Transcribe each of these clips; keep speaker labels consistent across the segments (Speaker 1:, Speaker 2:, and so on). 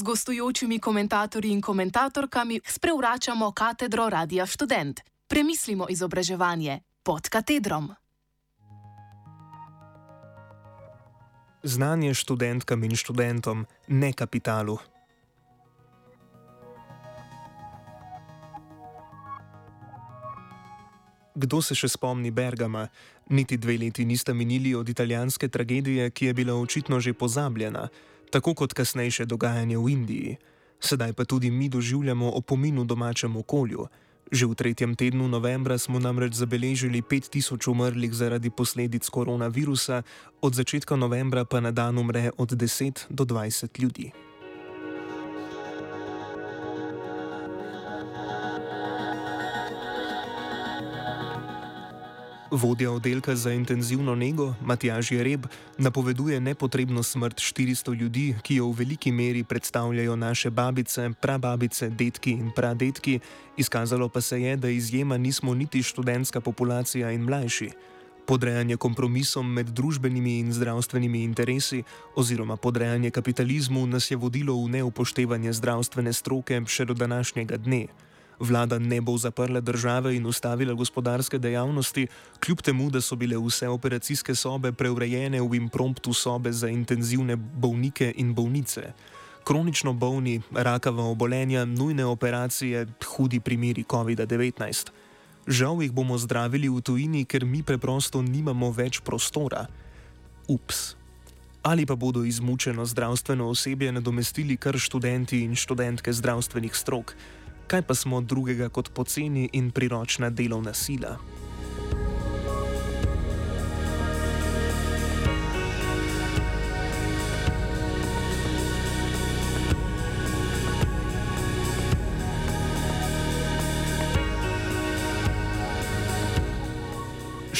Speaker 1: z gostujočimi komentatorji in komentatorkami sprevračamo katedro Radia Student. Premislimo izobraževanje pod katedrom.
Speaker 2: Znanje študentkam in študentom, ne kapitalu. Kdo se še spomni Bergama? Niti dve leti nista minili od italijanske tragedije, ki je bila očitno že pozabljena, tako kot kasnejše dogajanje v Indiji. Sedaj pa tudi mi doživljamo opomin v domačem okolju. Že v tretjem tednu novembra smo namreč zabeležili 5000 umrlih zaradi posledic koronavirusa, od začetka novembra pa na dan umre od 10 do 20 ljudi. Vodja oddelka za intenzivno nego Matjaž Jereb napoveduje nepotrebno smrt 400 ljudi, ki jo v veliki meri predstavljajo naše babice, prababice, detki in pradetki, izkazalo pa se je, da izjema nismo niti študentska populacija in mlajši. Podrejanje kompromisom med družbenimi in zdravstvenimi interesi oziroma podrejanje kapitalizmu nas je vodilo v neupoštevanje zdravstvene stroke še do današnjega dne. Vlada ne bo zaprla države in ustavila gospodarske dejavnosti, kljub temu, da so bile vse operacijske sobe preurejene v impromptu sobe za intenzivne bolnike in bolnice. Kronično bolni, rakava obolenja, nujne operacije, hudi primeri COVID-19. Žal jih bomo zdravili v tujini, ker mi preprosto nimamo več prostora. Ups. Ali pa bodo izmučeno zdravstveno osebje nadomestili kar študenti in študentke zdravstvenih strok kaj pa smo drugega kot poceni in priročna delovna sila.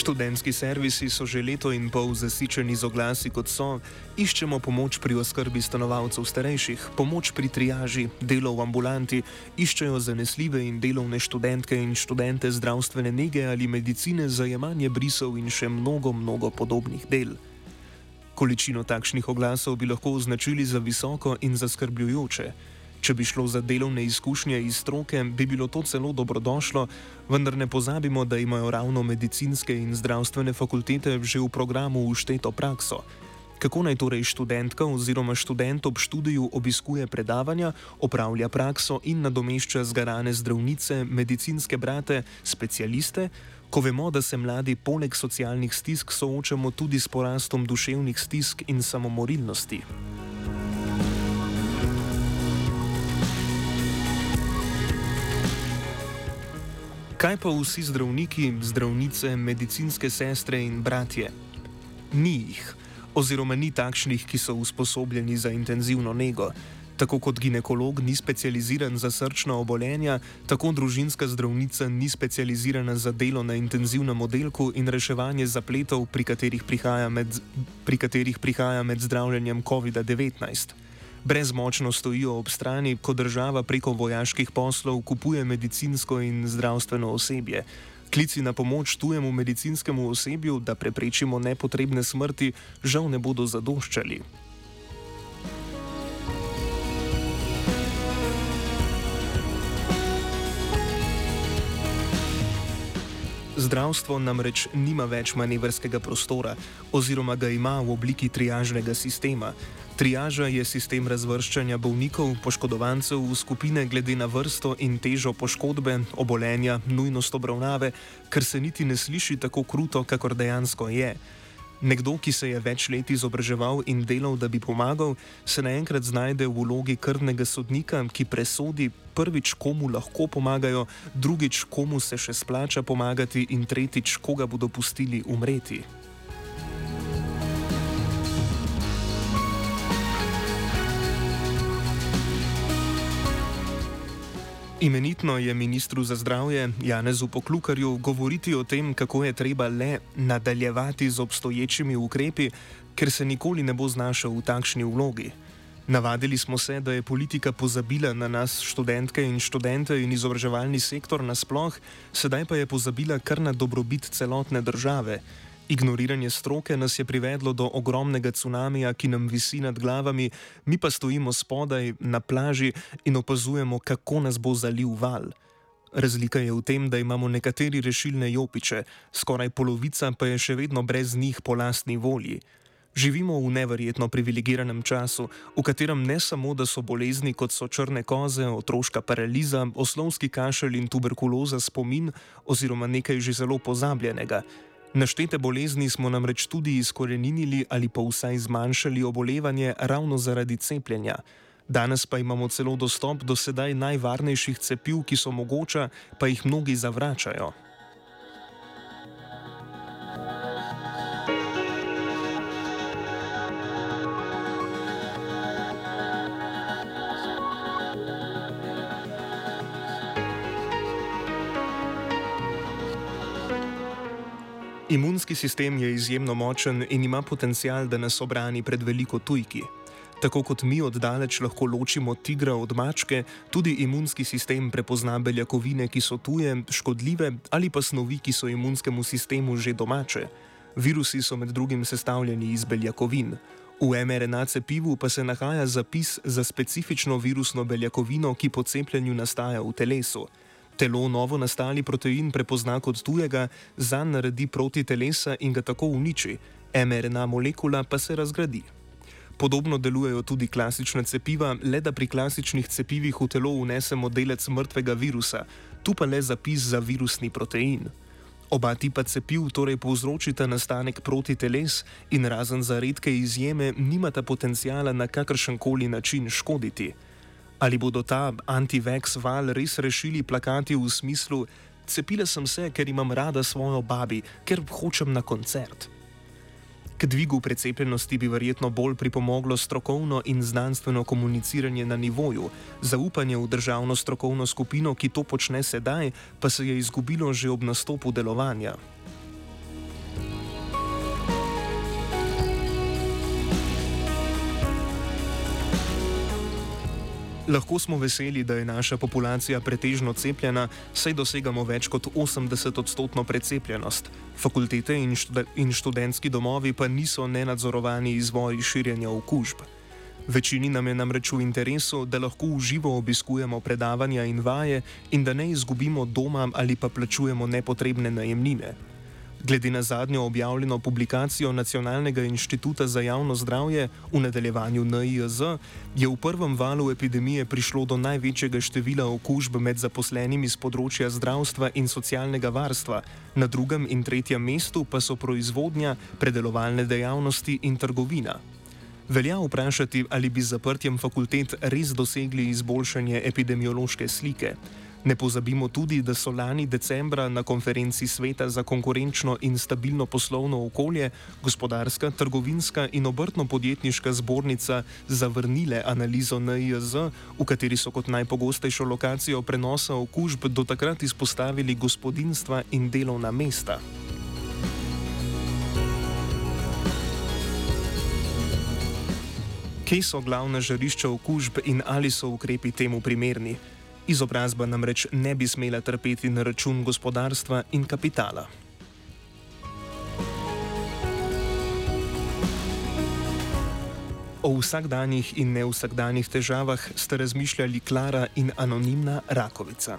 Speaker 2: Študentski servisi so že leto in pol zasičeni z oglasi, kot so: iščemo pomoč pri oskrbi stanovalcev starejših, pomoč pri triaži, delo v ambulanti, iščejo zanesljive in delovne študentke in študente zdravstvene nege ali medicine za jemanje brisov in še mnogo, mnogo podobnih del. Količino takšnih oglasov bi lahko označili za visoko in zaskrbljujoče. Če bi šlo za delovne izkušnje iz stroke, bi bilo to celo dobrodošlo, vendar ne pozabimo, da imajo ravno medicinske in zdravstvene fakultete že v programu ušteto prakso. Kako naj torej študentka oziroma študent ob študiju obiskuje predavanja, opravlja prakso in nadomešča zgarane zdravnice, medicinske brate, specialiste, ko vemo, da se mladi poleg socialnih stisk soočamo tudi s porastom duševnih stisk in samomorilnosti? Kaj pa vsi zdravniki, zdravnice, medicinske sestre in bratje? Ni jih, oziroma ni takšnih, ki so usposobljeni za intenzivno nego. Tako kot ginekolog ni specializiran za srčna obolenja, tako družinska zdravnica ni specializirana za delo na intenzivnem oddelku in reševanje zapletov, pri katerih prihaja med, pri katerih prihaja med zdravljenjem COVID-19 brezmočno stojijo ob strani, ko država preko vojaških poslov kupuje medicinsko in zdravstveno osebje. Klici na pomoč tujemu medicinskemu osebju, da preprečimo nepotrebne smrti, žal ne bodo zadoščali. Zdravstvo namreč nima več manevrskega prostora, oziroma ga ima v obliki triažnega sistema. Triaža je sistem razvrščanja bolnikov, poškodovancev v skupine glede na vrsto in težo poškodbe, obolenja, nujnost obravnave, kar se niti ne sliši tako kruto, kakor dejansko je. Nekdo, ki se je več let izobraževal in delal, da bi pomagal, se naenkrat znajde v vlogi krvnega sodnika, ki presodi prvič, komu lahko pomagajo, drugič, komu se še splača pomagati in tretjič, koga bodo pustili umreti. Imenitno je ministru za zdravje Janezu Poklukarju govoriti o tem, kako je treba le nadaljevati z obstoječimi ukrepi, ker se nikoli ne bo znašel v takšni vlogi. Navadili smo se, da je politika pozabila na nas, študentke in študente in izobraževalni sektor nasploh, sedaj pa je pozabila kar na dobrobit celotne države. Ignoriranje stroke nas je privedlo do ogromnega cunamija, ki nam visi nad glavami, mi pa stojimo spodaj na plaži in opazujemo, kako nas bo zalil val. Razlika je v tem, da imamo nekateri rešilne jopiče, skoraj polovica pa je še vedno brez njih po lastni volji. Živimo v neverjetno privilegiranem času, v katerem ne samo, da so bolezni kot so črne koze, otroška paraliza, oslovski kašelj in tuberkuloza spomin oziroma nekaj že zelo pozabljenega. Naštete bolezni smo namreč tudi izkoreninili ali pa vsaj zmanjšali obolevanje ravno zaradi cepljenja. Danes pa imamo celo dostop do sedaj najvarnejših cepiv, ki so mogoča, pa jih mnogi zavračajo. Imunski sistem je izjemno močen in ima potencial, da nas obrani pred veliko tujki. Tako kot mi oddaleč lahko ločimo tigra od mačke, tudi imunski sistem prepozna beljakovine, ki so tuje, škodljive ali pa snovi, ki so imunskemu sistemu že domače. Virusi so med drugim sestavljeni iz beljakovin. V mRNA cepivu pa se nahaja zapis za specifično virusno beljakovino, ki po cepljenju nastaja v telesu. Telo novo nastali protein prepozna kot tujega, zanj naredi proti telesa in ga tako uniči, mRNA molekula pa se razgradi. Podobno delujejo tudi klasične cepiva, le da pri klasičnih cepivih v telo unesemo delec mrtvega virusa, tu pa le zapis za virusni protein. Oba tipa cepiv torej povzročita nastanek protiteles in razen za redke izjeme nimata potencijala na kakršen koli način škoditi. Ali bodo ta anti-vex val res rešili plakati v smislu: Cepila sem se, ker imam rada svojo babi, ker hočem na koncert. K dvigu precepljenosti bi verjetno bolj pripomoglo strokovno in znanstveno komuniciranje na nivoju, zaupanje v državno strokovno skupino, ki to počne sedaj, pa se je izgubilo že ob nastopu delovanja. Lahko smo veseli, da je naša populacija pretežno cepljena, saj dosegamo več kot 80-odstotno precepljenost. Fakultete in, štud in študentski domovi pa niso nenadzorovani izvori širjenja okužb. Večini nam je namreč v interesu, da lahko v živo obiskujemo predavanja in vaje in da ne izgubimo doma ali pa plačujemo nepotrebne najemnine. Glede na zadnjo objavljeno publikacijo Nacionalnega inštituta za javno zdravje v nadaljevanju NIJZ, je v prvem valu epidemije prišlo do največjega števila okužb med zaposlenimi z področja zdravstva in socialnega varstva, na drugem in tretjem mestu pa so proizvodnja, predelovalne dejavnosti in trgovina. Velja vprašati, ali bi z zaprtjem fakultet res dosegli izboljšanje epidemiološke slike. Ne pozabimo tudi, da so lani decembra na konferenci Sveta za konkurenčno in stabilno poslovno okolje gospodarska, trgovinska in obrtno-podjetniška zbornica zavrnile analizo NIJZ, v kateri so kot najpogostejšo lokacijo prenosa okužb do takrat izpostavili gospodinstva in delovna mesta. Kje so glavna žarišča okužb in ali so ukrepi temu primerni? Izobrazba namreč ne bi smela trpeti na račun gospodarstva in kapitala. O vsakdanjih in nevsakdanjih težavah sta razmišljali Klara in anonimna Rakovica.